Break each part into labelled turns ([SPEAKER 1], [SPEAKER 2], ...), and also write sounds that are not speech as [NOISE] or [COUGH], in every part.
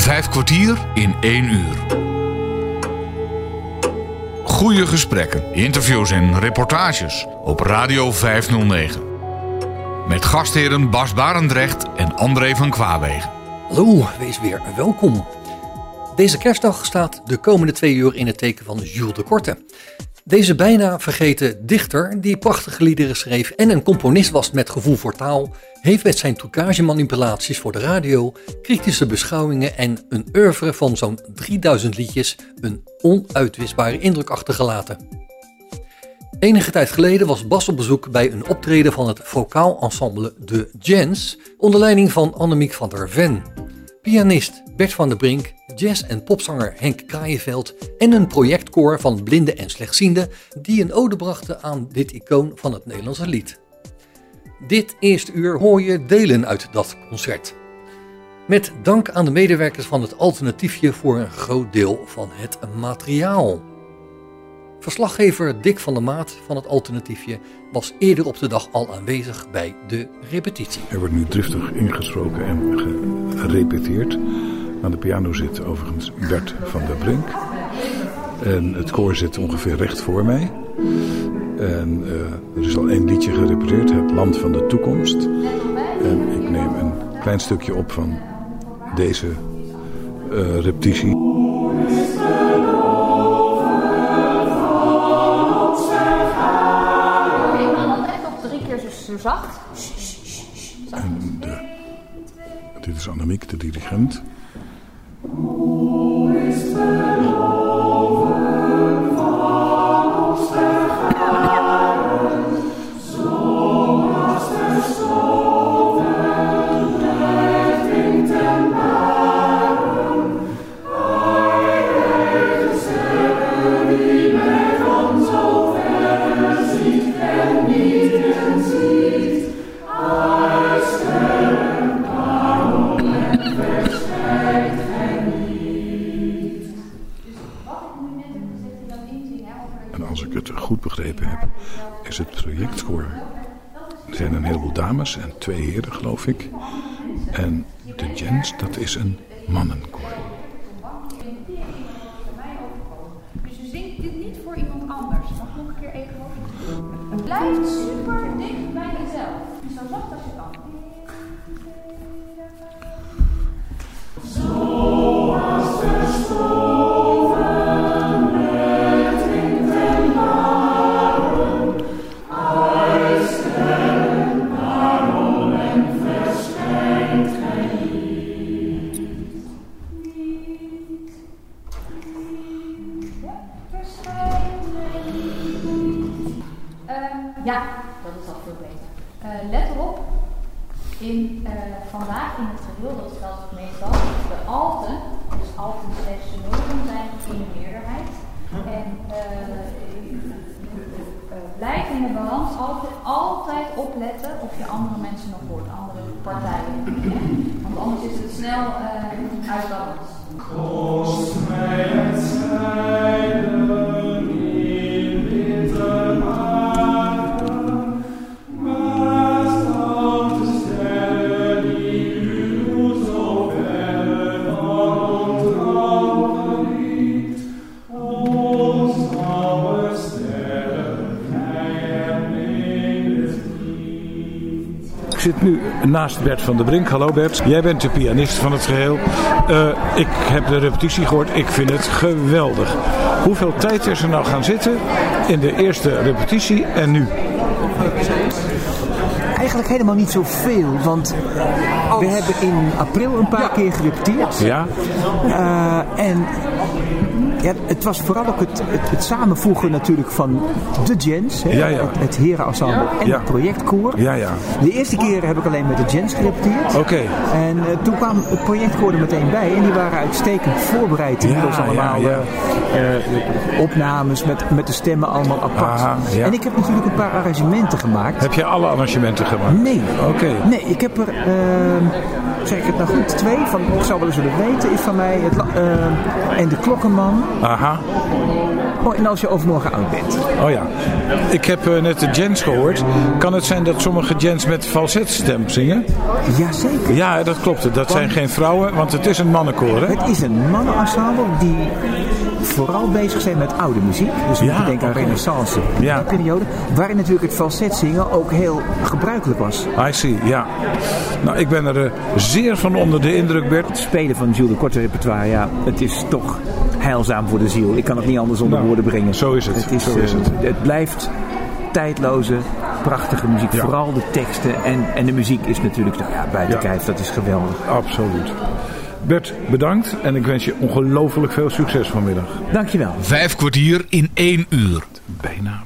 [SPEAKER 1] Vijf kwartier in één uur. Goede gesprekken, interviews en reportages op Radio 509. Met gastheren Bas Barendrecht en André van Kwaabegen.
[SPEAKER 2] Hallo, wees weer welkom. Deze kerstdag staat de komende twee uur in het teken van Jules de Korte. Deze bijna vergeten dichter, die prachtige liederen schreef en een componist was met gevoel voor taal, heeft met zijn trucagemanipulaties voor de radio, kritische beschouwingen en een oeuvre van zo'n 3000 liedjes een onuitwisbare indruk achtergelaten. Enige tijd geleden was Bas op bezoek bij een optreden van het vocaal ensemble De Jens onder leiding van Annemiek van der Ven. Pianist Bert van der Brink, jazz- en popzanger Henk Kraaienveld en een projectkoor van blinden en slechtzienden die een ode brachten aan dit icoon van het Nederlandse lied. Dit eerste uur hoor je delen uit dat concert. Met dank aan de medewerkers van het alternatiefje voor een groot deel van het materiaal. Verslaggever Dick van der Maat van het alternatiefje was eerder op de dag al aanwezig bij de repetitie.
[SPEAKER 3] Er wordt nu driftig ingesproken en gerepeteerd. Aan de piano zit overigens Bert van der Brink. En het koor zit ongeveer recht voor mij. En uh, er is al één liedje gerepeteerd, Het Land van de Toekomst. En ik neem een klein stukje op van deze uh, repetitie.
[SPEAKER 4] Zo zacht.
[SPEAKER 3] En de, dit is Annemiek, de dirigent. En geloof. En de Jens, dat is een mannenkoor.
[SPEAKER 4] Dus je zingt dit niet voor iemand anders. Mag ik nog een keer even over? Het blijft super dicht bij jezelf. Zo zacht als je kan.
[SPEAKER 3] Naast Bert van der Brink. Hallo Bert, jij bent de pianist van het geheel. Eh, ik heb de repetitie gehoord, ik vind het geweldig. Hoeveel tijd is er nou gaan zitten in de eerste repetitie en nu?
[SPEAKER 5] Eigenlijk helemaal niet zoveel, want we hebben in april een paar keer gerepeteerd.
[SPEAKER 3] Ja?
[SPEAKER 5] Uh, en ja, het was vooral ook het, het, het, samenvoegen natuurlijk van de Jens, hè,
[SPEAKER 3] ja, ja.
[SPEAKER 5] het, het herenensemble en
[SPEAKER 3] Ja.
[SPEAKER 5] het projectkoor.
[SPEAKER 3] Ja, ja.
[SPEAKER 5] De eerste keer heb ik alleen met de Jens gerepeteerd.
[SPEAKER 3] Oké.
[SPEAKER 5] En eh, toen kwam het projectkoor er meteen bij en die waren uitstekend voorbereid. Inmiddels allemaal eh, eh, opnames met, met de stemmen allemaal apart.
[SPEAKER 3] Aha.
[SPEAKER 5] En ik heb natuurlijk een paar arrangementen gemaakt.
[SPEAKER 3] Heb je alle arrangementen gemaakt?
[SPEAKER 5] Nee.
[SPEAKER 3] Oké.
[SPEAKER 5] Nee, ik heb er, ehm, zeg ik het nou goed, twee van, ik zou wel eens willen weten, is van mij het, ehm, en de Klokkenman.
[SPEAKER 3] Aha.
[SPEAKER 5] Oh, en als je overmorgen oud bent.
[SPEAKER 3] Oh ja. Ik heb eh, net de Jens gehoord. Kan het zijn dat sommige Jens met falsetstem zingen?
[SPEAKER 5] Jazeker.
[SPEAKER 3] Ja, dat klopt. Dat zijn geen vrouwen, want het is een mannenkoor, hè?
[SPEAKER 5] Het is een mannenensemble die vooral bezig zijn met oude muziek. Dus
[SPEAKER 3] Ja,
[SPEAKER 5] moeten denken aan renaissance
[SPEAKER 3] Ja.
[SPEAKER 5] periode. Waarin natuurlijk het falset zingen ook heel gebruikelijk was.
[SPEAKER 3] I see, ja. Nou, ik ben er eh, zeer van onder de indruk, Bert.
[SPEAKER 5] Het spelen van Jules de Korte repertoire, ja, het is toch heilzaam voor de ziel. Ik kan het niet anders onder
[SPEAKER 3] Nou,
[SPEAKER 5] woorden brengen.
[SPEAKER 3] zo is het.
[SPEAKER 5] Het, is,
[SPEAKER 3] Zo is
[SPEAKER 5] eh,
[SPEAKER 3] het.
[SPEAKER 5] het blijft tijdloze, prachtige muziek.
[SPEAKER 3] Ja.
[SPEAKER 5] Vooral de teksten en, en de muziek is natuurlijk nou ja, buiten kijf. Dat is geweldig.
[SPEAKER 3] Absoluut. Bert, bedankt en ik wens je ongelooflijk veel succes vanmiddag.
[SPEAKER 5] Dankjewel.
[SPEAKER 1] Vijf kwartier in één uur.
[SPEAKER 3] Bijna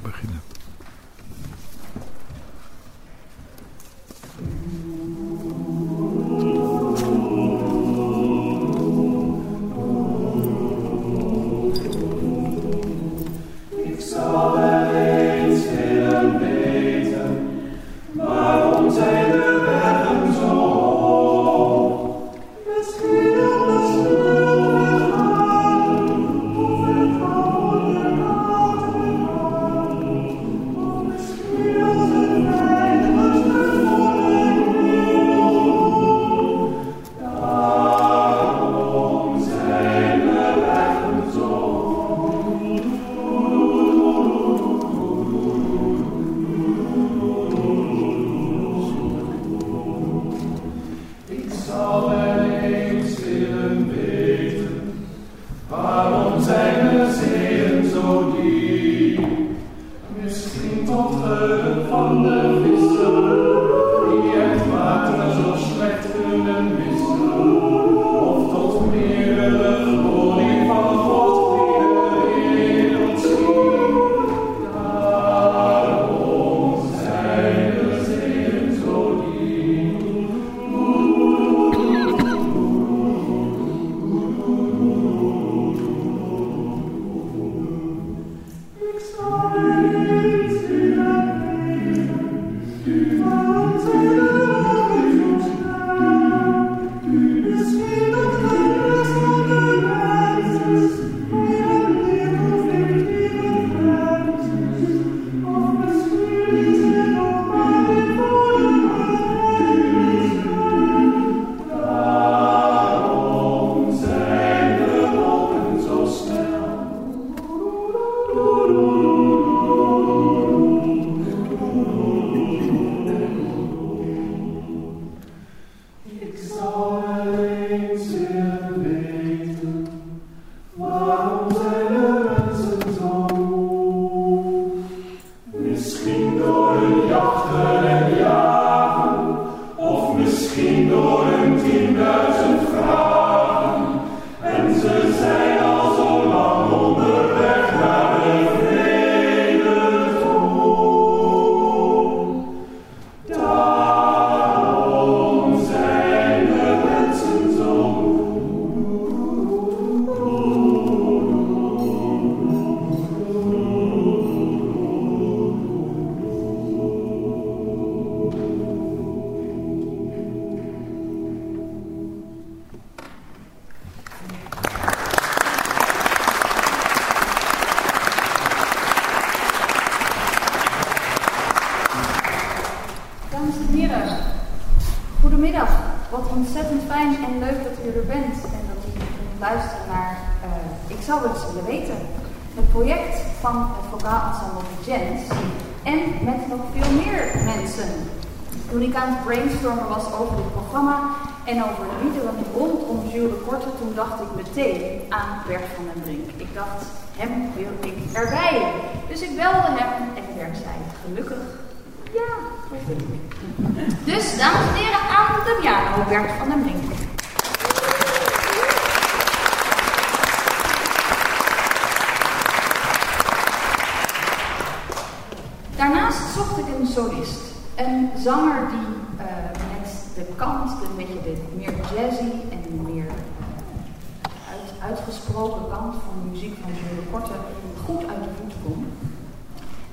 [SPEAKER 6] de
[SPEAKER 4] piano, Bert van den Brink. Daarnaast zocht ik een solist. Een zanger die eh, met de kant, een beetje de meer jazzy en meer uit, uitgesproken kant van de muziek van Jules Korte goed uit de voet kon.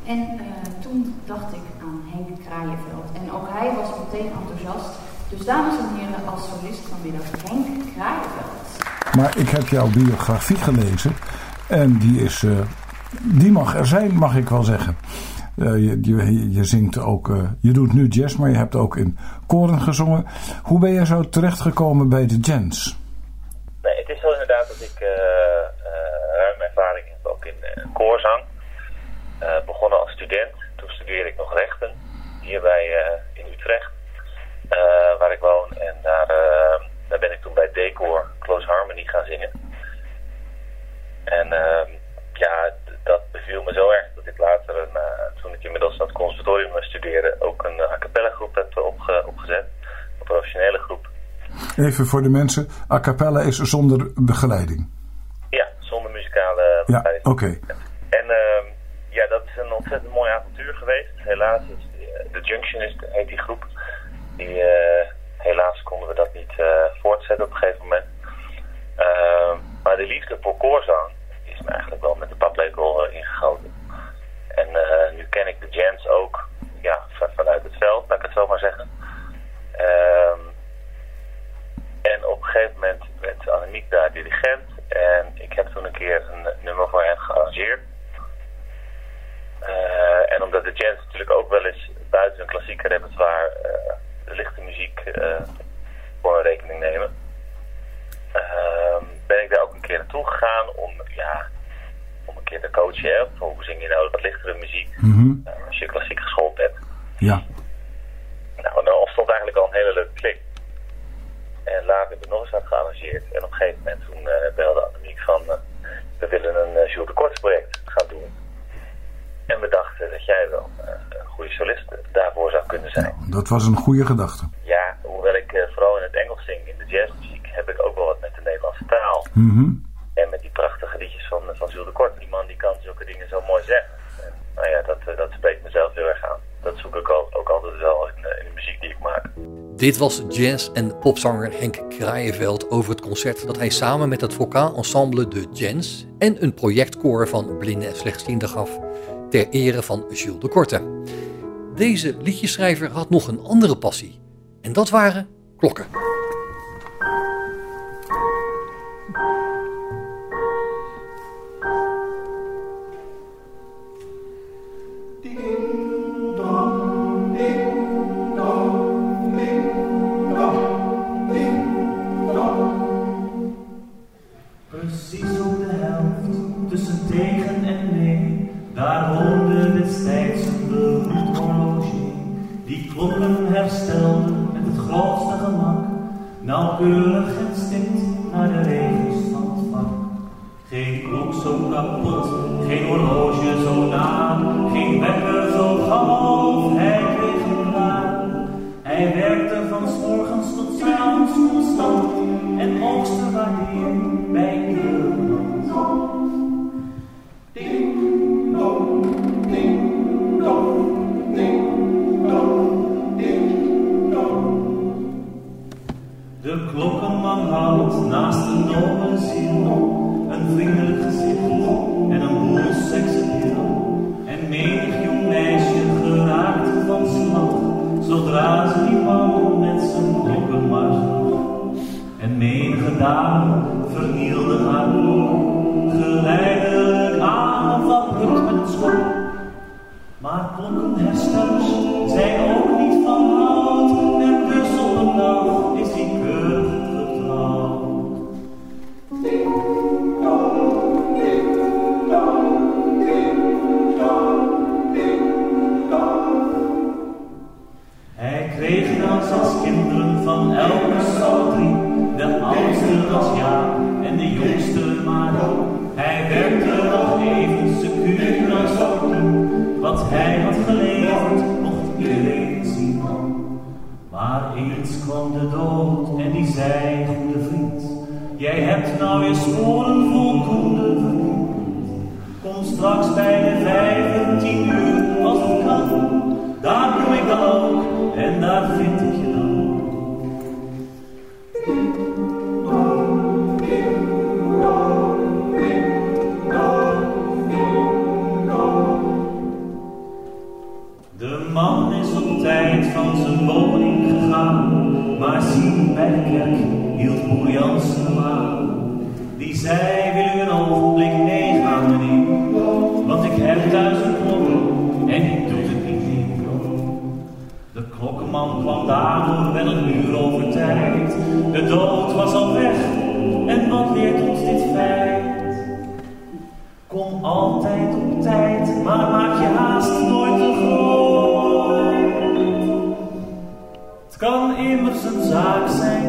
[SPEAKER 4] En eh, toen dacht ik aan Henk Kraaienveld. En ook hij was meteen enthousiast. Dus dames en heren, als solist vanmiddag Henk Kraaienveld.
[SPEAKER 3] Maar ik heb jouw biografie gelezen en die is eh, die mag er zijn, mag ik wel zeggen. Eh, je, je, zingt ook, eh, je doet nu jazz, maar je hebt ook in koren gezongen. Hoe ben je zo terechtgekomen bij de jazz?
[SPEAKER 7] Nee, het is zo inderdaad dat ik uh, ruim ervaring heb ook in koorzang. begonnen als student, toen studeerde ik nog rechten hier bij, in Utrecht, waar ik woon. En daar, daar ben ik toen bij Decor Close Harmony gaan zingen. En ehm, ja, dat beviel me zo erg dat ik later, een, uh, toen ik inmiddels aan het conservatorium studeerde, ook een a cappella groep heb opge opgezet. Een professionele groep.
[SPEAKER 3] Even voor de mensen, a cappella is zonder begeleiding?
[SPEAKER 7] Ja, zonder muzikale begeleiding.
[SPEAKER 3] Ja, oké.
[SPEAKER 7] En uh, ja, dat is een ontzettend mooi avontuur geweest. Helaas is de Junctionist heet die groep. Die, uh, helaas konden we dat niet uh, voortzetten op een gegeven moment. Uh, maar de liefde voor koorzang is me eigenlijk wel met de paplepel uh, ingegoten. En uh, nu ken ik de jams ook ja, van, vanuit het veld, laat ik het zo maar zeggen. Um, en op een gegeven moment werd Annemiek daar dirigent. En ik heb toen een nummer voor hen gearrangeerd. Uh, en omdat de jazz natuurlijk ook wel eens buiten een klassieke repertoire de lichte muziek voor een rekening nemen. Uh, ben ik daar ook een keer naartoe gegaan om, ja, om een keer te coachen. Hè, hoe zing je nou wat lichtere muziek
[SPEAKER 3] mm -hmm.
[SPEAKER 7] uh, als je klassiek geschoold bent.
[SPEAKER 3] Ja.
[SPEAKER 7] Nou, en dan ontstond eigenlijk al een hele leuke klik. En later heb ik nog eens wat gearrangeerd. En op een gegeven moment toen uh, belde Annemiek van... Uh, we willen een uh, Jules de Korts project gaan doen. En we dachten dat jij wel een goede solist daarvoor zou kunnen zijn.
[SPEAKER 3] Nou, dat was een goede gedachte.
[SPEAKER 7] Ja, hoewel ik vooral in het Engels zing, in de jazzmuziek, heb ik ook wel wat met de Nederlandse taal.
[SPEAKER 3] Mm -hmm.
[SPEAKER 7] En met die prachtige liedjes van, van Jules de Kort. Die man die kan zulke dingen zo mooi zeggen. En, nou ja, dat, dat spreekt mezelf heel erg aan. Dat zoek ik ook, ook altijd wel in, in, de muziek die ik maak.
[SPEAKER 2] Dit was jazz- en popzanger Henk Kraaienveld over het concert dat hij samen met het vocaal ensemble De Jens en een projectkoor van blinden en slechtzienden gaf ter ere van Jules de Korte. Deze liedjeschrijver had nog een andere passie en dat waren klokken.
[SPEAKER 8] Van s morgens tot s avonds constant en hoogste waardeer bij iedere hield boer Jansen. Die zei, wil u een ogenblik meegaan, meneer? Want ik heb duizend klokken en ik doe het niet meer. De klokkenman kwam daarom wel een uur over tijd. De dood was al weg en wat leert ons dit feit? Kom altijd op tijd, maar maak je haast nooit te groot. Het kan immers een zaak zijn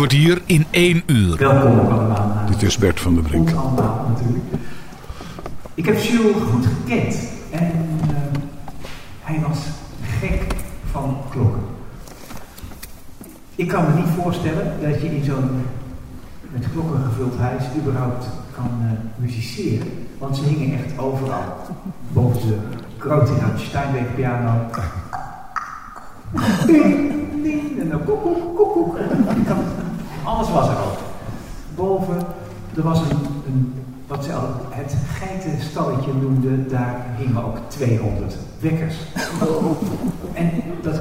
[SPEAKER 1] kwartier in één uur.
[SPEAKER 9] Welkom ook allemaal. naar
[SPEAKER 3] Dit is Bert van der Brink.
[SPEAKER 9] Ons allemaal natuurlijk. Ik heb Jules goed gekend en eh, hij was gek van klokken. Ik kan me niet voorstellen dat je in zo'n met klokken gevuld huis überhaupt kan eh musiceren. Want ze hingen echt overal. Boven de grote Steinweg piano. [LAUGHS] Ding, ding, en dan koekoek, koekoek. Alles was er al. Boven, er was een, een wat ze al het geitenstalletje noemden, daar hingen ook 200 wekkers. En dat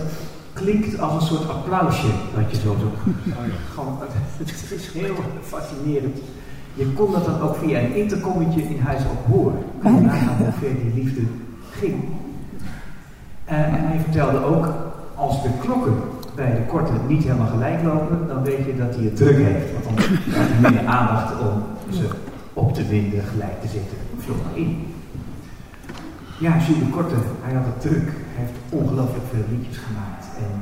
[SPEAKER 9] klinkt als een soort applausje, dat je zo zo... [LAUGHS] Gewoon, het is heel fascinerend. Je kon dat dan ook via een intercommetje in huis ook horen. Kun je nagaan hoe ver die liefde ging. Eh, en hij vertelde ook, als de klokken bij de korte niet helemaal gelijk lopen, dan weet je dat hij het druk heeft. Want dan krijgt hij minder aandacht om ze op te winden, gelijk te zetten. Vul maar in. Ja, Jules de Korte, hij had het druk. Hij heeft ongelooflijk veel liedjes gemaakt. En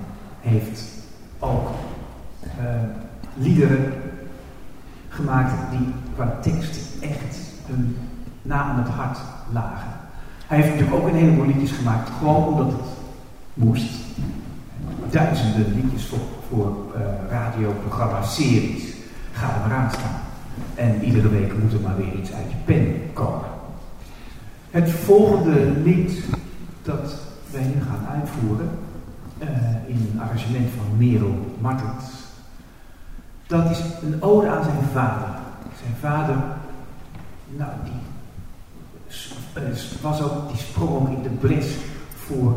[SPEAKER 9] heeft ook eh, liederen gemaakt die qua tekst echt hem na aan het hart lagen. Hij heeft natuurlijk ook een heleboel liedjes gemaakt, gewoon omdat het moest. Duizenden liedjes voor, voor eh, radioprogramma's, series. Ga er maar aan staan. En iedere week moet er maar weer iets uit je pen komen. Het volgende lied dat wij nu gaan uitvoeren, eh, in een arrangement van Merel Martens, dat is een ode aan zijn vader. Zijn vader, nou, die eh, was ook, die sprong in de bres voor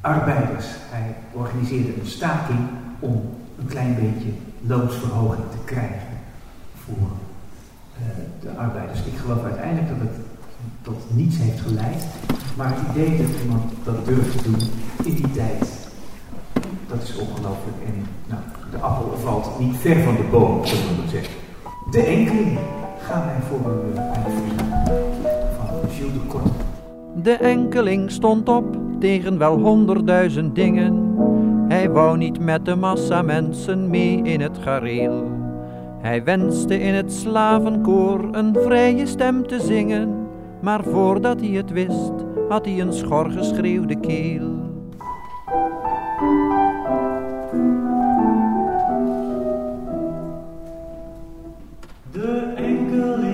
[SPEAKER 9] arbeiders. Hij organiseerde een staking om een klein beetje loonsverhoging te krijgen voor eh, de arbeiders. Ik geloof uiteindelijk dat het tot niets heeft geleid, maar het idee dat iemand dat durft te doen in die tijd, dat is ongelooflijk. En nou, de appel valt niet ver van de boom, zullen we zeggen. De enkeling gaan wij voor u van Gilles de Kort.
[SPEAKER 10] De enkeling stond op tegen wel honderdduizend dingen. Hij wou niet met de massa mensen mee in het gareel. Hij wenste in het slavenkoor een vrije stem te zingen. Maar voordat hij het wist, had hij een schor geschreeuwde keel.
[SPEAKER 8] The angle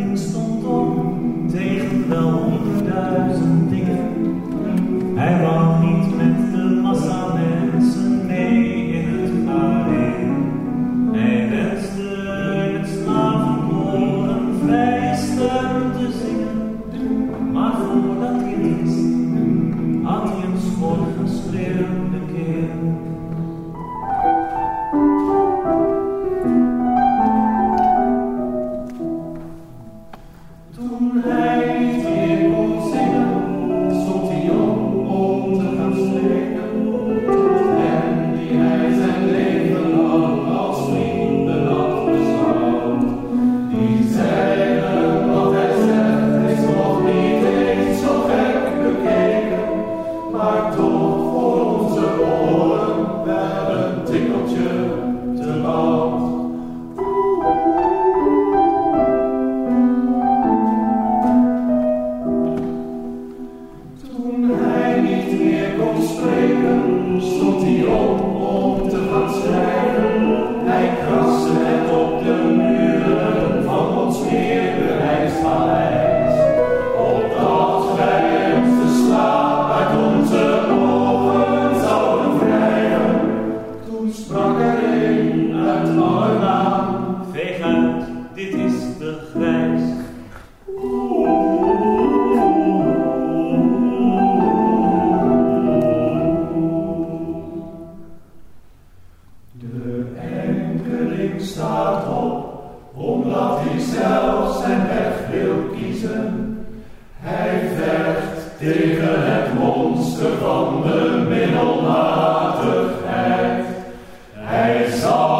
[SPEAKER 8] het monster van de middelmatigheid. Hij zal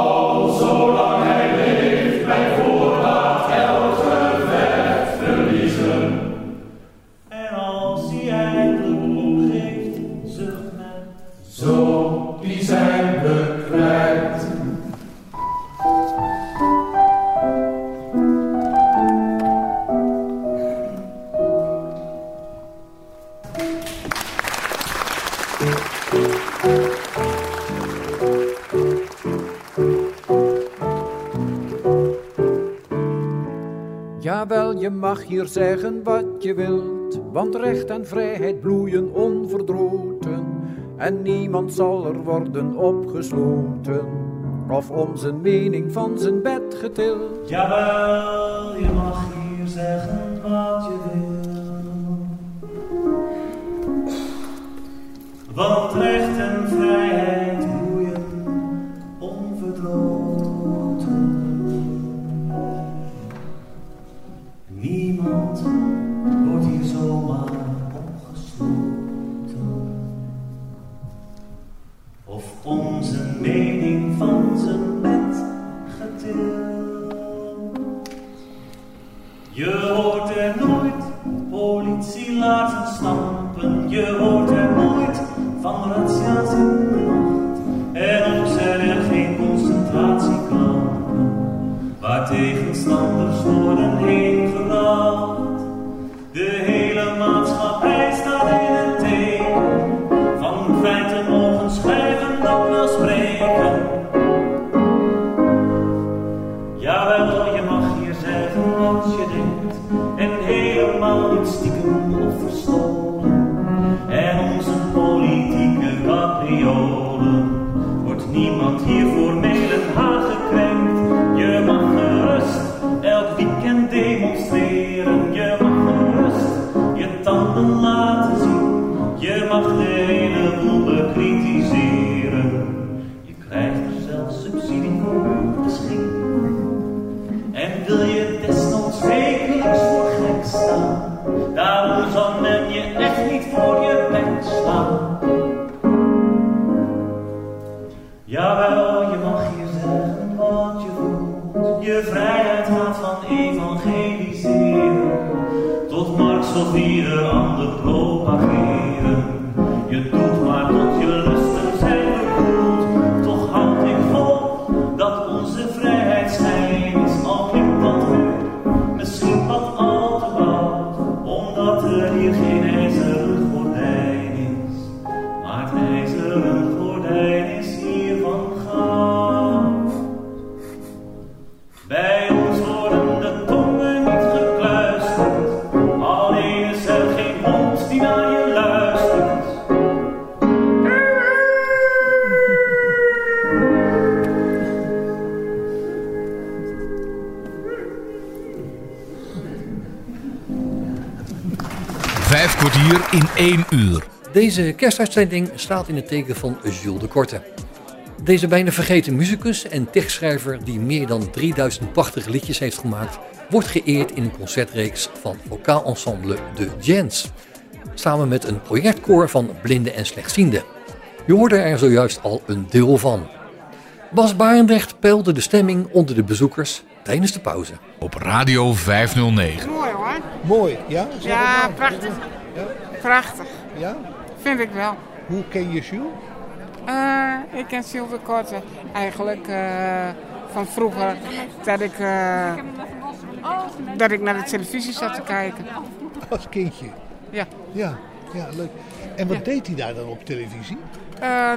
[SPEAKER 10] Zeggen wat je wilt, want recht en vrijheid bloeien onverdroten. En niemand zal er worden opgesloten, of om zijn mening van zijn bed getild.
[SPEAKER 8] Jawel, je mag hier zeggen wat je
[SPEAKER 2] Deze kerstuitzending staat in het teken van Jules de Korte. Deze bijna vergeten muzikus en tekstschrijver die meer dan 3000 prachtige liedjes heeft gemaakt, wordt geëerd in een concertreeks van vocaal ensemble De Gens. Samen met een projectkoor van blinden en slechtzienden. Je hoorde er zojuist al een deel van. Bas Barendrecht peilde de stemming onder de bezoekers tijdens de pauze.
[SPEAKER 1] Op Radio 509.
[SPEAKER 11] Mooi hoor.
[SPEAKER 12] Mooi, ja?
[SPEAKER 11] Ja, prachtig. Prachtig,
[SPEAKER 12] Ja?
[SPEAKER 11] Vind ik wel.
[SPEAKER 12] Hoe ken je Jules?
[SPEAKER 11] Eh, ik ken Sylvie de Korte eigenlijk eh, van vroeger dat ik, eh, dat ik naar de televisie zat te kijken.
[SPEAKER 12] Als kindje.
[SPEAKER 11] Ja.
[SPEAKER 12] Ja, ja leuk. En wat deed hij daar dan op televisie?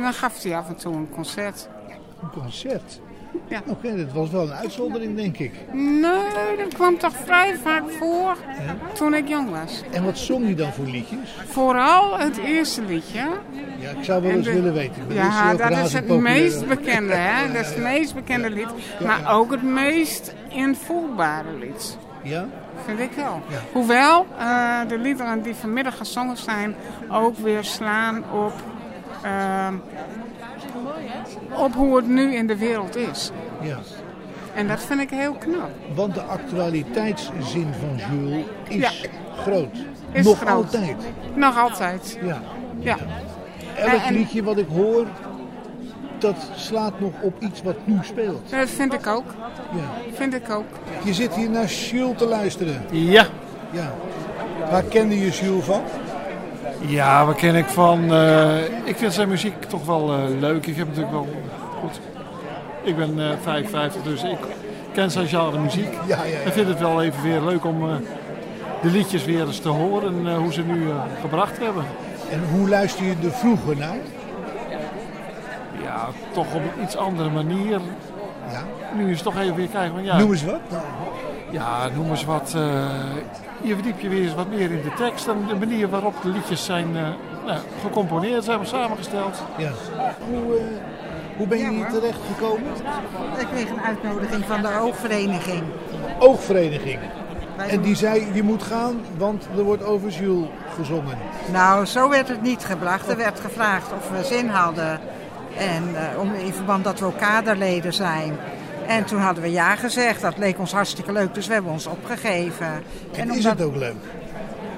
[SPEAKER 11] Dan gaf hij af en toe een concert.
[SPEAKER 12] Een concert?
[SPEAKER 11] Ja.
[SPEAKER 12] Oké, dat was wel een uitzondering, denk ik.
[SPEAKER 11] Nee, dat kwam toch vrij vaak voor toen ik jong was.
[SPEAKER 12] En wat zong hij dan voor liedjes?
[SPEAKER 11] Vooral het eerste liedje.
[SPEAKER 12] Ja, ik zou wel
[SPEAKER 11] En
[SPEAKER 12] eens
[SPEAKER 11] de-
[SPEAKER 12] willen weten.
[SPEAKER 11] Ja, dat is het meest bekende, hè? Dat is het meest bekende lied. Maar ook het meest invoelbare lied.
[SPEAKER 12] Ja?
[SPEAKER 11] Vind ik wel.
[SPEAKER 12] Ja.
[SPEAKER 11] Hoewel eh, de liederen die vanmiddag gezongen zijn ook weer slaan op, ehm, op hoe het nu in de wereld is.
[SPEAKER 12] Ja.
[SPEAKER 11] En dat vind ik heel knap.
[SPEAKER 12] Want de actualiteitszin van Jules is
[SPEAKER 11] Ja.
[SPEAKER 12] groot.
[SPEAKER 11] Is
[SPEAKER 12] Nog
[SPEAKER 11] groot.
[SPEAKER 12] altijd.
[SPEAKER 11] Nog altijd.
[SPEAKER 12] Ja.
[SPEAKER 11] Ja.
[SPEAKER 12] Elk
[SPEAKER 11] En-
[SPEAKER 12] liedje wat ik hoor, dat slaat nog op iets wat nu speelt.
[SPEAKER 11] Dat vind ik ook.
[SPEAKER 12] Ja.
[SPEAKER 11] Vind ik ook.
[SPEAKER 12] Je zit hier naar Jules te luisteren.
[SPEAKER 13] Ja.
[SPEAKER 12] Ja. Waar kende je Jules van?
[SPEAKER 13] Ja, waar ken ik van? eh, ik vind zijn muziek toch wel eh, leuk. Ik heb natuurlijk wel goed. Ik ben eh 55, dus ik ken zijn genre muziek.
[SPEAKER 12] Ja, ja, ja.
[SPEAKER 13] En vind het wel even weer leuk om de liedjes weer eens te horen en hoe ze nu gebracht hebben.
[SPEAKER 12] En hoe luister je er vroeger naar?
[SPEAKER 13] Ja, toch op een iets andere manier.
[SPEAKER 12] Ja.
[SPEAKER 13] Nu is het toch even weer kijken van ja.
[SPEAKER 12] Noem eens wat.
[SPEAKER 13] Ja, noem eens wat. eh, je verdiep je weer eens wat meer in de tekst en de manier waarop de liedjes zijn eh, nou, gecomponeerd, zijn samengesteld.
[SPEAKER 12] Ja. Hoe, eh, hoe ben je hier terecht gekomen?
[SPEAKER 14] Ik kreeg een uitnodiging van de oogvereniging.
[SPEAKER 12] Oogvereniging. En die zei, je moet gaan, want er wordt over Jules gezongen.
[SPEAKER 14] Nou, zo werd het niet gebracht. Er werd gevraagd of we zin hadden. En eh, om, in verband dat we ook kaderleden zijn. En toen hadden we ja gezegd. Dat leek ons hartstikke leuk, dus we hebben ons opgegeven.
[SPEAKER 12] En is
[SPEAKER 14] omdat-
[SPEAKER 12] het ook leuk?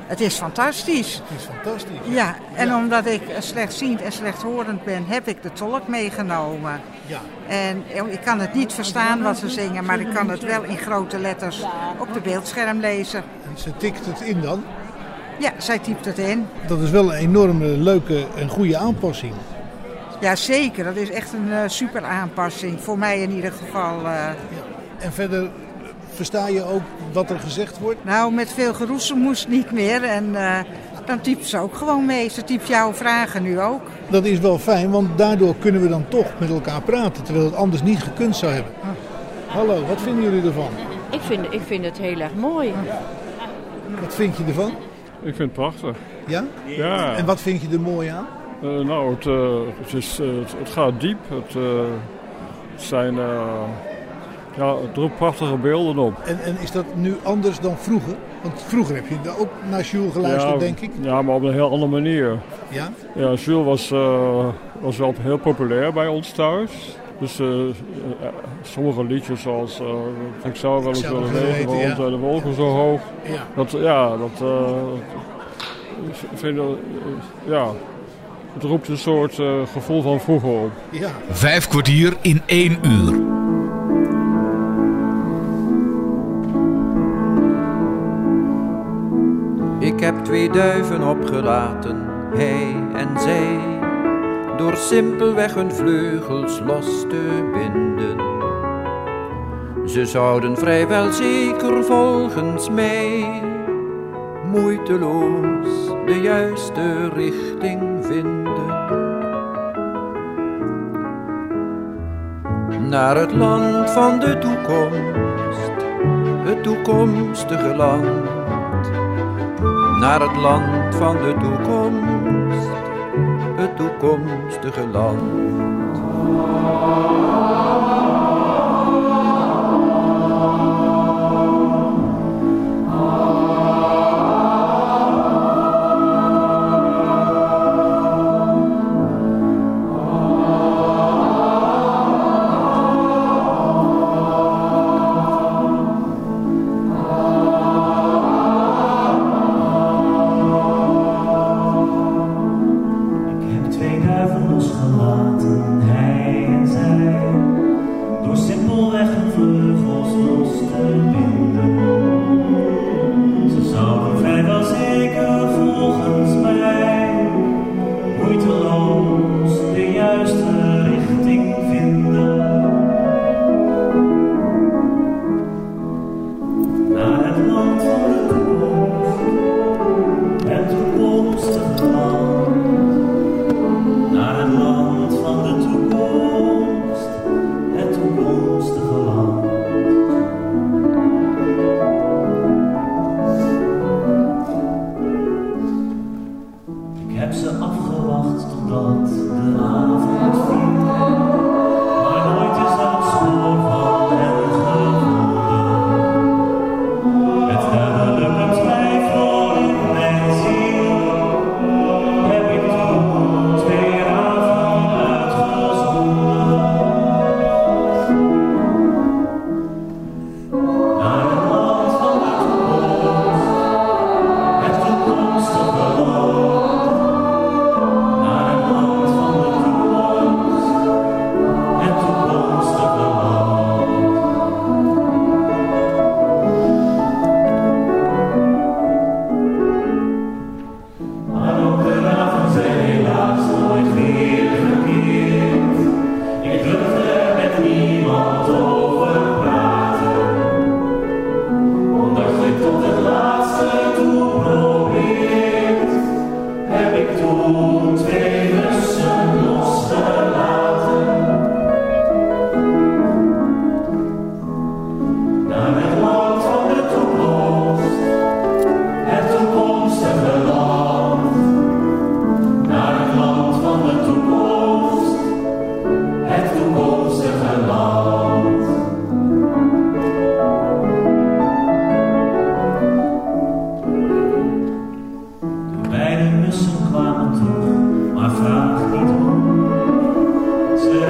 [SPEAKER 14] Het is fantastisch.
[SPEAKER 12] Het is fantastisch.
[SPEAKER 14] Ja, en omdat ik slechtziend en slechthorend ben, heb ik de tolk meegenomen.
[SPEAKER 12] Ja.
[SPEAKER 14] En ik kan het niet verstaan wat ze zingen, maar ik kan het wel in grote letters op de beeldscherm lezen.
[SPEAKER 12] En ze tikt het in dan.
[SPEAKER 14] Ja, zij typt het in.
[SPEAKER 12] Dat is wel een enorme leuke en goede aanpassing.
[SPEAKER 14] Ja, zeker. Dat is echt een eh, super aanpassing. Voor mij in ieder geval. eh.
[SPEAKER 12] En verder versta je ook wat er gezegd wordt?
[SPEAKER 14] Nou, met veel geroezemoes niet meer. En eh, dan typt ze ook gewoon mee. Ze typt jouw vragen nu ook.
[SPEAKER 12] Dat is wel fijn, want daardoor kunnen we dan toch met elkaar praten, terwijl het anders niet gekund zou hebben. Hallo, wat vinden jullie ervan?
[SPEAKER 15] Ik vind, ik vind het heel erg mooi.
[SPEAKER 12] Wat vind je ervan?
[SPEAKER 16] Ik vind het prachtig.
[SPEAKER 12] Ja?
[SPEAKER 16] Ja.
[SPEAKER 12] En wat vind je er mooi aan?
[SPEAKER 16] Eh, nou, het, eh, het, is, eh, het, het gaat diep. Het, zijn... ja, het roept prachtige beelden op.
[SPEAKER 12] En, en is dat nu anders dan vroeger? Want vroeger heb je ook naar Jules geluisterd,
[SPEAKER 16] ja,
[SPEAKER 12] denk ik.
[SPEAKER 16] Ja, maar op een heel andere manier.
[SPEAKER 12] Ja?
[SPEAKER 16] Ja, Jules was, was wel heel populair bij ons thuis. Dus sommige liedjes zoals Ik zou wel eens willen weten,
[SPEAKER 12] ja.
[SPEAKER 16] de wolken zo hoog.
[SPEAKER 12] Ja.
[SPEAKER 16] Dat, ja, dat... ik vind, eh, ja, het roept een soort eh, gevoel van vroeger op.
[SPEAKER 12] Ja.
[SPEAKER 1] Vijf kwartier in één uur.
[SPEAKER 10] Ik heb twee duiven opgelaten, hij en zij, door simpelweg hun vleugels los te binden. Ze zouden vrijwel zeker volgens mij moeiteloos de juiste richting vinden. Naar het land van de toekomst, het toekomstige land naar het land van de toekomst, het toekomstige land.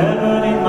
[SPEAKER 17] heaven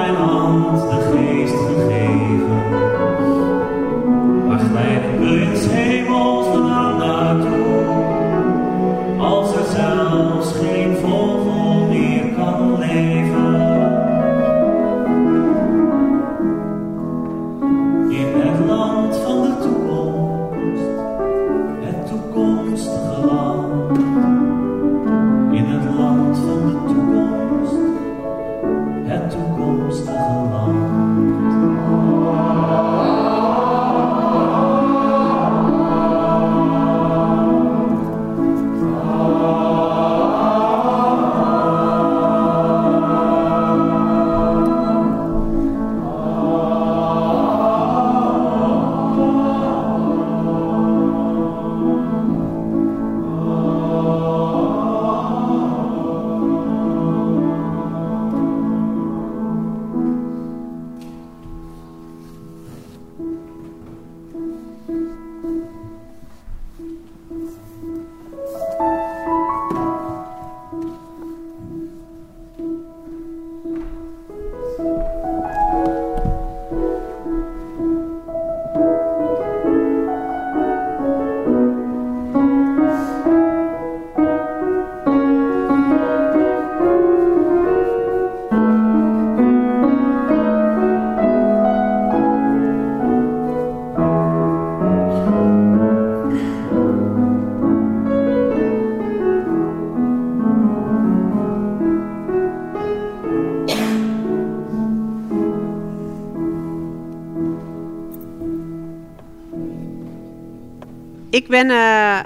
[SPEAKER 17] Ik ben uh,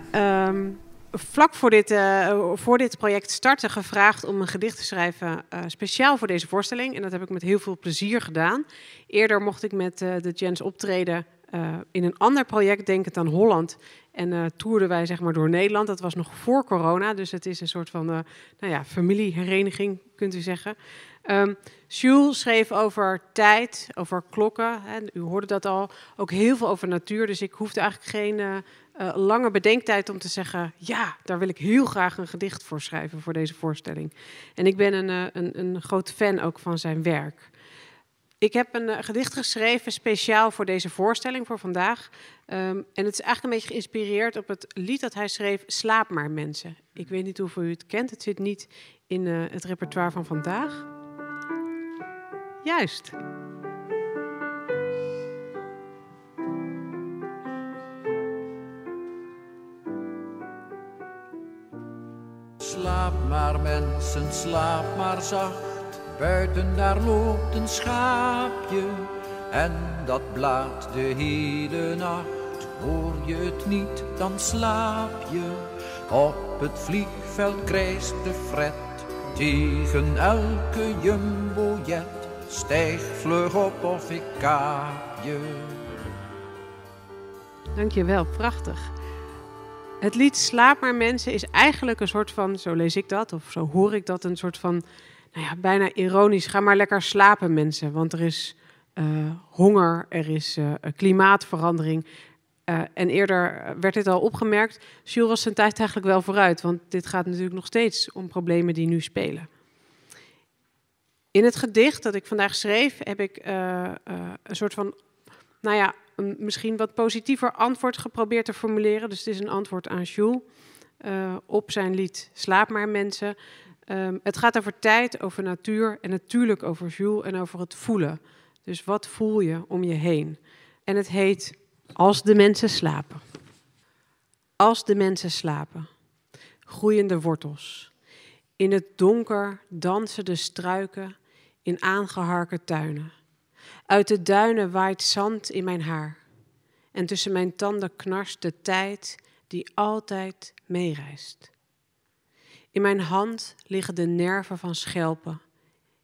[SPEAKER 17] um, vlak voor dit, uh, voor dit project starten gevraagd om een gedicht te schrijven uh, speciaal voor deze voorstelling. En dat heb ik met heel veel plezier gedaan. Eerder mocht ik met de Jens optreden in een ander project, Denkend aan Holland. En toerden wij zeg maar door Nederland. Dat was nog voor corona, dus het is een soort van nou ja, familiehereniging, kunt u zeggen. Um, Jules schreef over tijd, over klokken. Hè, u hoorde dat al. Ook heel veel over natuur. Dus ik hoefde eigenlijk geen uh, uh, lange bedenktijd om te zeggen: ja, daar wil ik heel graag een gedicht voor schrijven voor deze voorstelling. En ik ben een, uh, een, een groot fan ook van zijn werk. Ik heb een gedicht geschreven speciaal voor deze voorstelling, voor vandaag. Um, en het is eigenlijk een beetje geïnspireerd op het lied dat hij schreef, Slaap maar mensen. Ik weet niet of u het kent, het zit niet in het repertoire van vandaag. Juist.
[SPEAKER 10] Slaap maar mensen, slaap maar zacht. Buiten daar loopt een schaapje en dat blaat de hele nacht. Hoor je het niet, dan slaap je. Op het vliegveld krijst de fret tegen elke jumbojet. Stijg vlug op of ik kaap je.
[SPEAKER 17] Dankjewel, prachtig. Het lied Slaap maar mensen is eigenlijk een soort van, zo lees ik dat, of zo hoor ik dat, een soort van, nou ja, bijna ironisch. Ga maar lekker slapen mensen, want er is uh, honger, er is uh, klimaatverandering. Uh, en eerder werd dit al opgemerkt. Jules was zijn tijd eigenlijk wel vooruit, want dit gaat natuurlijk nog steeds om problemen die nu spelen. In het gedicht dat ik vandaag schreef, heb ik een soort van, nou ja, een misschien wat positiever antwoord geprobeerd te formuleren. Dus het is een antwoord aan Jules op zijn lied Slaap maar mensen. Um, het gaat over tijd, over natuur en natuurlijk over Jules en over het voelen. Dus wat voel je om je heen? En het heet Als de mensen slapen. Als de mensen slapen. Groeiende wortels. In het donker dansen de struiken in aangeharke tuinen. Uit de duinen waait zand in mijn haar. En tussen mijn tanden knarst de tijd die altijd meereist. In mijn hand liggen de nerven van schelpen.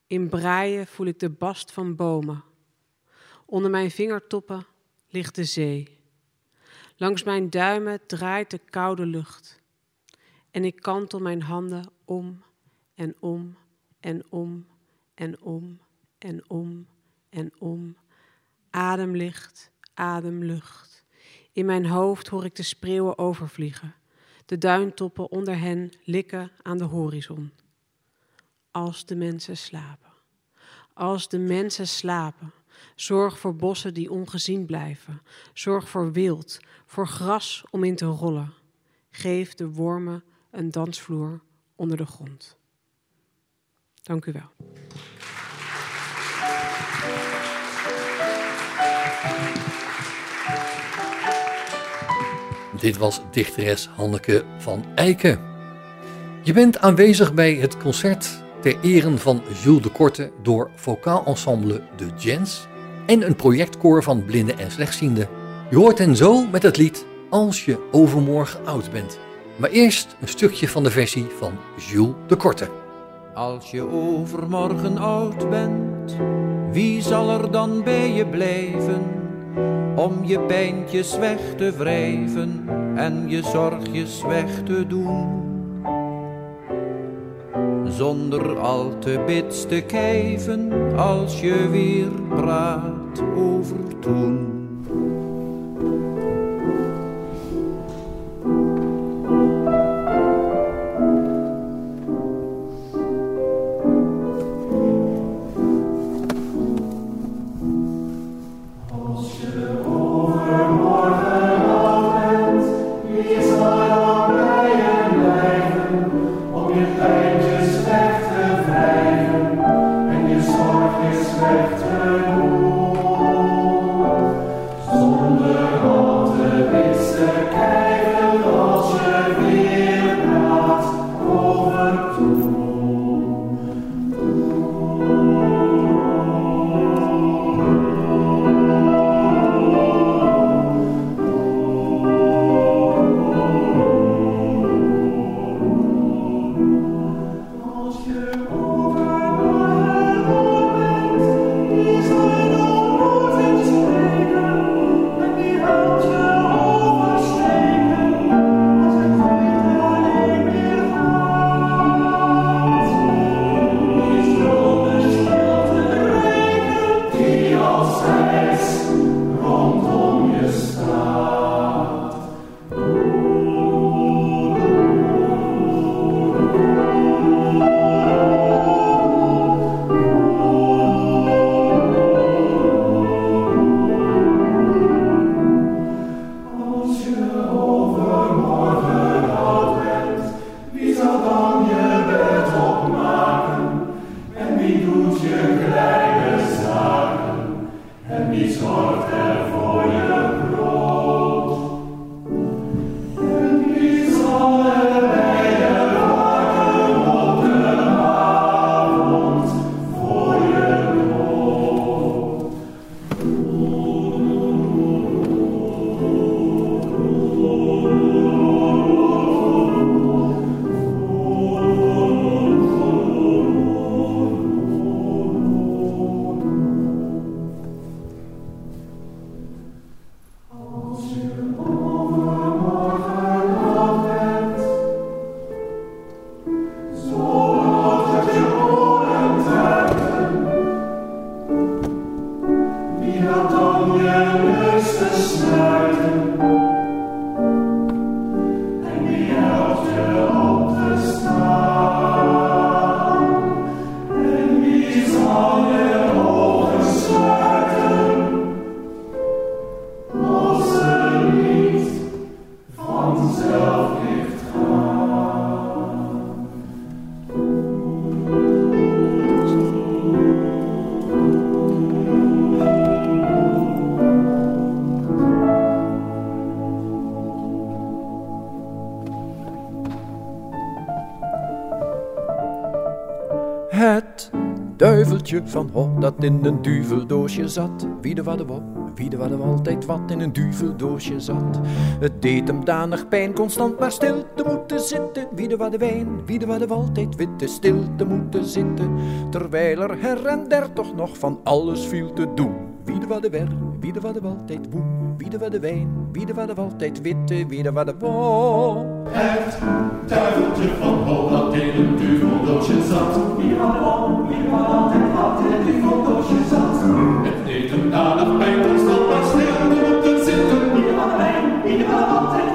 [SPEAKER 17] In braaien voel ik de bast van bomen. Onder mijn vingertoppen ligt de zee. Langs mijn duimen draait de koude lucht. En ik kantel mijn handen om en om en om en om en om en om. Ademlicht, ademlucht. In mijn hoofd hoor ik de spreeuwen overvliegen. De duintoppen onder hen likken aan de horizon. Als de mensen slapen. Als de mensen slapen. Zorg voor bossen die ongezien blijven. Zorg voor wild, voor gras om in te rollen. Geef de wormen een dansvloer onder de grond. Dank u wel.
[SPEAKER 2] Dit was dichteres Hanneke van Eiken. Je bent aanwezig bij het concert ter ere van Jules de Korte door vocaal ensemble De Gens en een projectkoor van blinden en slechtzienden. Je hoort hen zo met het lied Als je overmorgen oud bent. Maar eerst een stukje van de versie van Jules de Korte.
[SPEAKER 10] Als je overmorgen oud bent, wie zal er dan bij je blijven? Om je pijntjes weg te wrijven en je zorgjes weg te doen. Zonder al te bits te kijven als je weer praat over toen. Het duiveltje van Ho dat in een duveldoosje zat. Wie de wadde wop, wie de wadde altijd wat in een duveldoosje zat. Het deed hem danig pijn, constant maar stil te moeten zitten. Wie de wadde wijn, wie de wadde altijd witte, stil te moeten zitten. Terwijl er her en der toch nog van alles viel te doen. Wie de wadde wer, wie de wadde altijd woen. Wie de wijn, wie de wadde altijd witte, wie de wadde wo.
[SPEAKER 6] Het duiveltje van Ho dat in een duveldoosje zat. Wie had om, wie had altijd wat in een duveldoosje zat. Het deed hem danig pijn, constant maar stil te moeten zitten. Wie had wijn, wie had altijd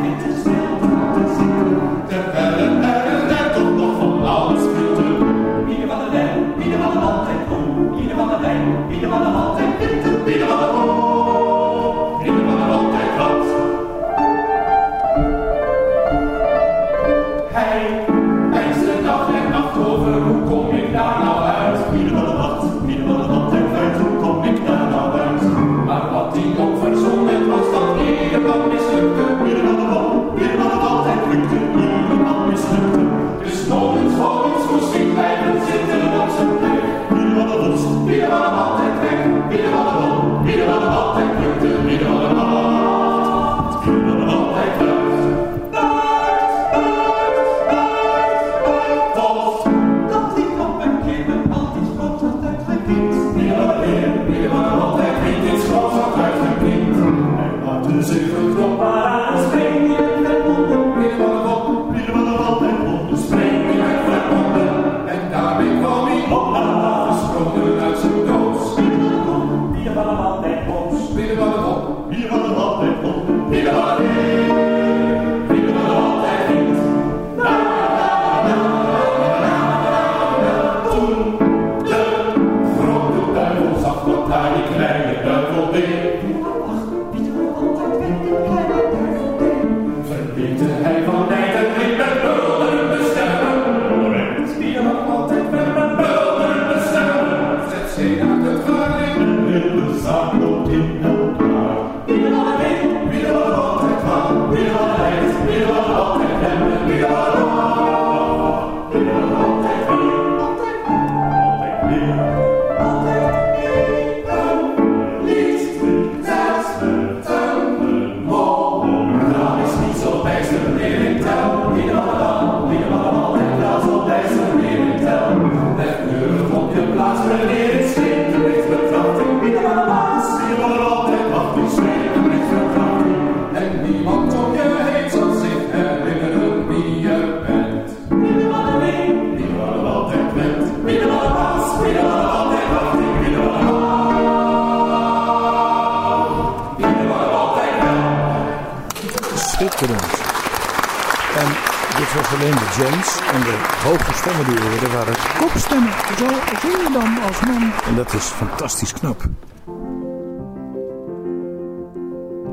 [SPEAKER 5] dit was alleen de James. En de hoge stemmen die we hoorden waren kopstemmen. Zo zing je dan als man. En dat is fantastisch knap.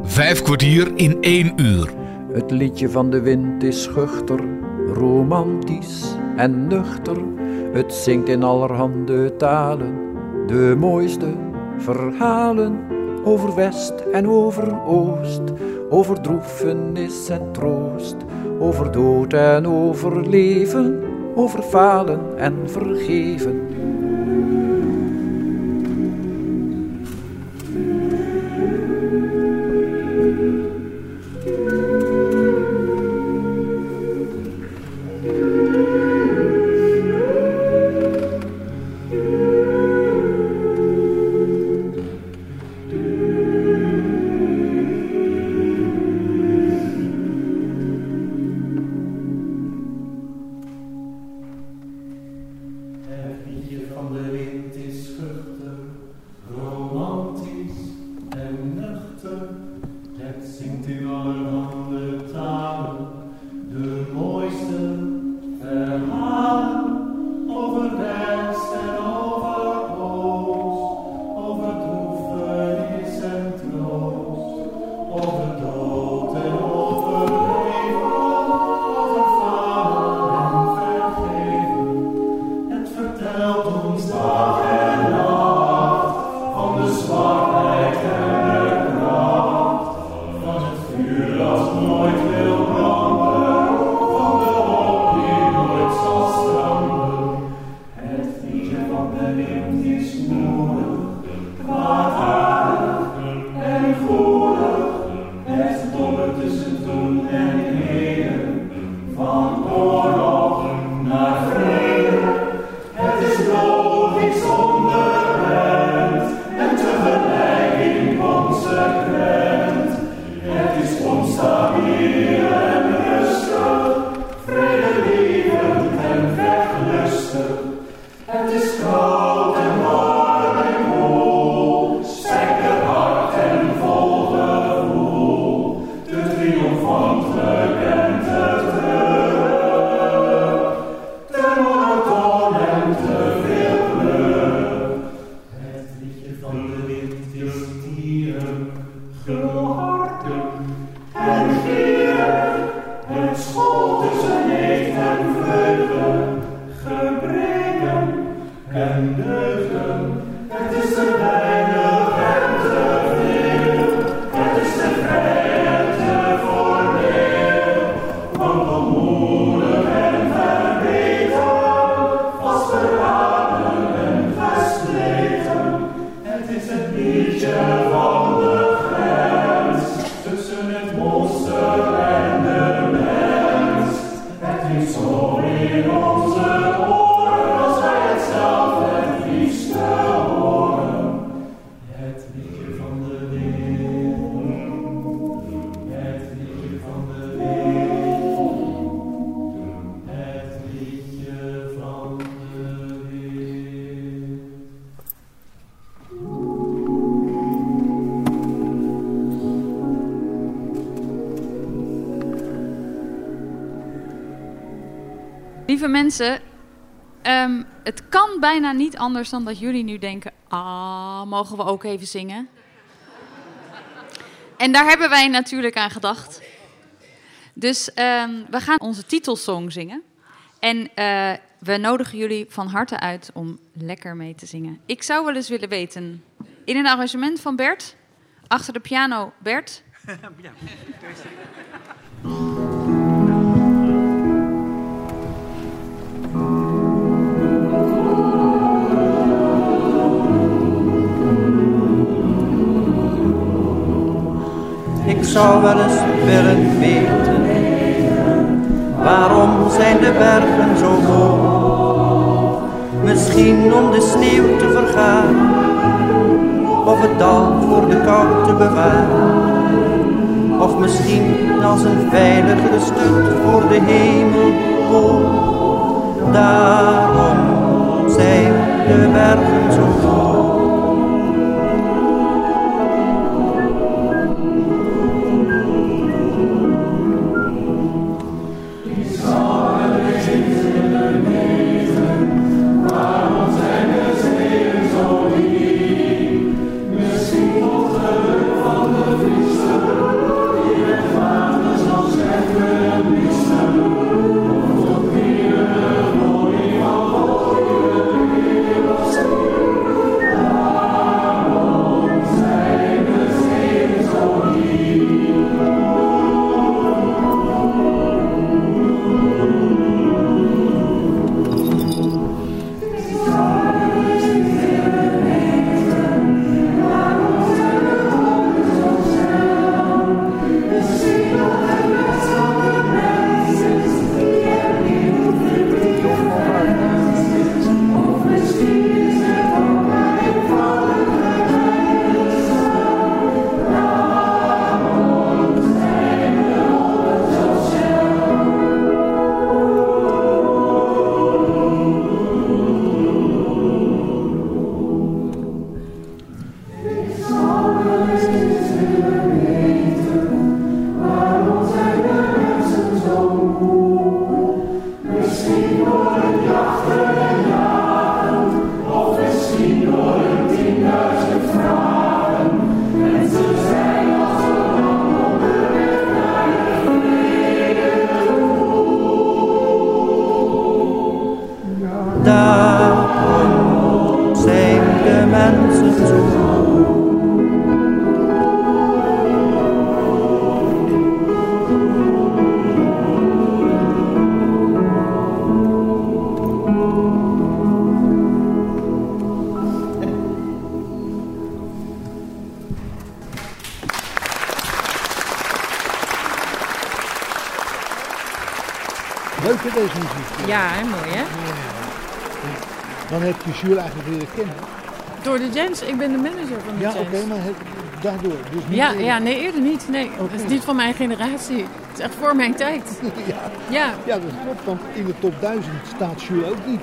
[SPEAKER 1] Vijf kwartier in één uur.
[SPEAKER 10] Het liedje van de wind is schuchter, romantisch en nuchter. Het zingt in allerhande talen de mooiste verhalen over West en over Oost, over droefenis en troost, over dood en over leven, over falen en vergeven.
[SPEAKER 4] Ehm, het kan bijna niet anders dan dat jullie nu denken: ah, mogen we ook even zingen? En daar hebben wij natuurlijk aan gedacht. Dus ehm, we gaan onze titelsong zingen. En eh, we nodigen jullie van harte uit om lekker mee te zingen. Ik zou wel eens willen weten, in een arrangement van Bert, achter de piano Bert, [LAUGHS]
[SPEAKER 10] Ik zou wel eens willen weten, waarom zijn de bergen zo hoog? Misschien om de sneeuw te vergaan, of het dal voor de kou te bewaren. Of misschien als een veilige stut voor de hemel. Daarom zijn de bergen zo
[SPEAKER 12] Jules eigenlijk leren kennen.
[SPEAKER 18] Door de Jens, ik ben de manager van de
[SPEAKER 12] Ja,
[SPEAKER 18] Jens.
[SPEAKER 12] oké, maar het- daardoor. Dus niet
[SPEAKER 18] Ja,
[SPEAKER 12] eerder.
[SPEAKER 18] ja, nee, eerder niet. Nee, dat is niet van mijn generatie. Het is echt voor mijn tijd. [LAUGHS]
[SPEAKER 12] Ja.
[SPEAKER 18] Ja.
[SPEAKER 12] ja, dat klopt, want in de top 1000 staat Jules ook niet.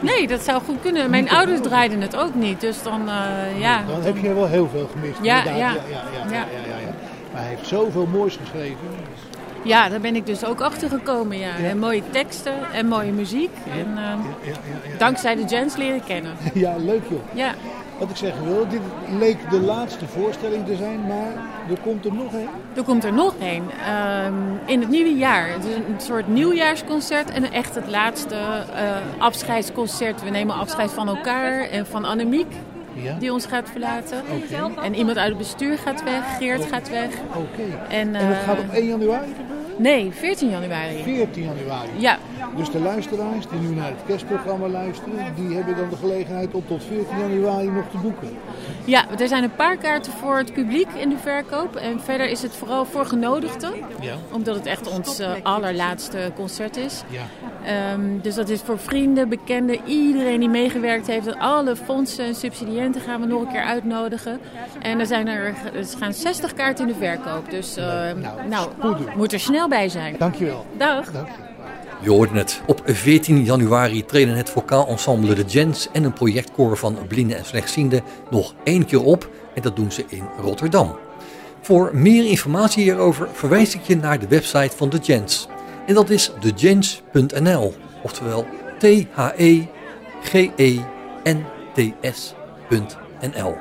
[SPEAKER 18] Nee, dat zou goed kunnen. Mijn ouders draaiden het ook niet, dus dan, eh, ja.
[SPEAKER 12] Dan heb je wel heel veel gemist.
[SPEAKER 18] Ja,
[SPEAKER 12] inderdaad.
[SPEAKER 18] ja.
[SPEAKER 12] Ja, ja, ja, ja,
[SPEAKER 18] Ja.
[SPEAKER 12] ja, ja. Maar hij heeft zoveel moois geschreven.
[SPEAKER 18] Ja, daar ben ik dus ook achter gekomen, ja. En mooie teksten en mooie muziek. En eh, dankzij de Jens leren kennen. [LAUGHS]
[SPEAKER 12] Ja, leuk joh.
[SPEAKER 18] Ja.
[SPEAKER 12] Wat ik zeggen wil, dit leek de laatste voorstelling te zijn, maar er komt er nog een.
[SPEAKER 18] Er komt er nog één. ehm, in het nieuwe jaar. Het is een soort nieuwjaarsconcert en echt het laatste eh, afscheidsconcert. We nemen afscheid van elkaar en van Annemiek.
[SPEAKER 12] Ja.
[SPEAKER 18] Die ons gaat verlaten. En iemand uit het bestuur gaat weg. Geert gaat weg.
[SPEAKER 12] Oké.
[SPEAKER 18] En,
[SPEAKER 12] En dat
[SPEAKER 18] eh,
[SPEAKER 12] gaat op 1 januari?
[SPEAKER 18] Nee, 14 januari.
[SPEAKER 12] 14 januari.
[SPEAKER 18] Ja.
[SPEAKER 12] Dus de luisteraars die nu naar het kerstprogramma luisteren, die hebben dan de gelegenheid om tot 14 januari nog te boeken.
[SPEAKER 18] Ja, er zijn een paar kaarten voor het publiek in de verkoop. En verder is het vooral voor genodigden.
[SPEAKER 12] Ja.
[SPEAKER 18] Omdat het echt ons eh, allerlaatste concert is.
[SPEAKER 12] Ja.
[SPEAKER 18] Ehm, dus dat is voor vrienden, bekenden, iedereen die meegewerkt heeft. Alle fondsen en subsidiënten gaan we nog een keer uitnodigen. En er, zijn er, er gaan 60 kaarten in de verkoop. Dus eh, nou, moet er snel bij zijn.
[SPEAKER 12] Dankjewel.
[SPEAKER 18] Dag.
[SPEAKER 2] Je hoorde het. Op 14 januari treden het vocaal ensemble De Gens en een projectkoor van blinden en slechtzienden nog één keer op. En dat doen ze in Rotterdam. Voor meer informatie hierover verwijs ik je naar de website van De Gens. En dat is thegens.nl. Oftewel T-H-E-G-E-N-T-S.nl.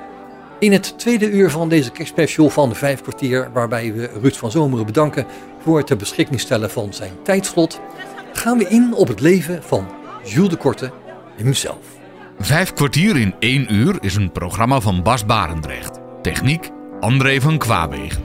[SPEAKER 2] In het tweede uur van deze kerstspecial van vijf kwartier, waarbij we Ruud van Zomeren bedanken voor het ter beschikking stellen van zijn tijdslot, gaan we in op het leven van Jules de Korte hemzelf.
[SPEAKER 1] Vijf kwartier in één uur is een programma van Bas Barendrecht. Techniek André van Kwaabegen.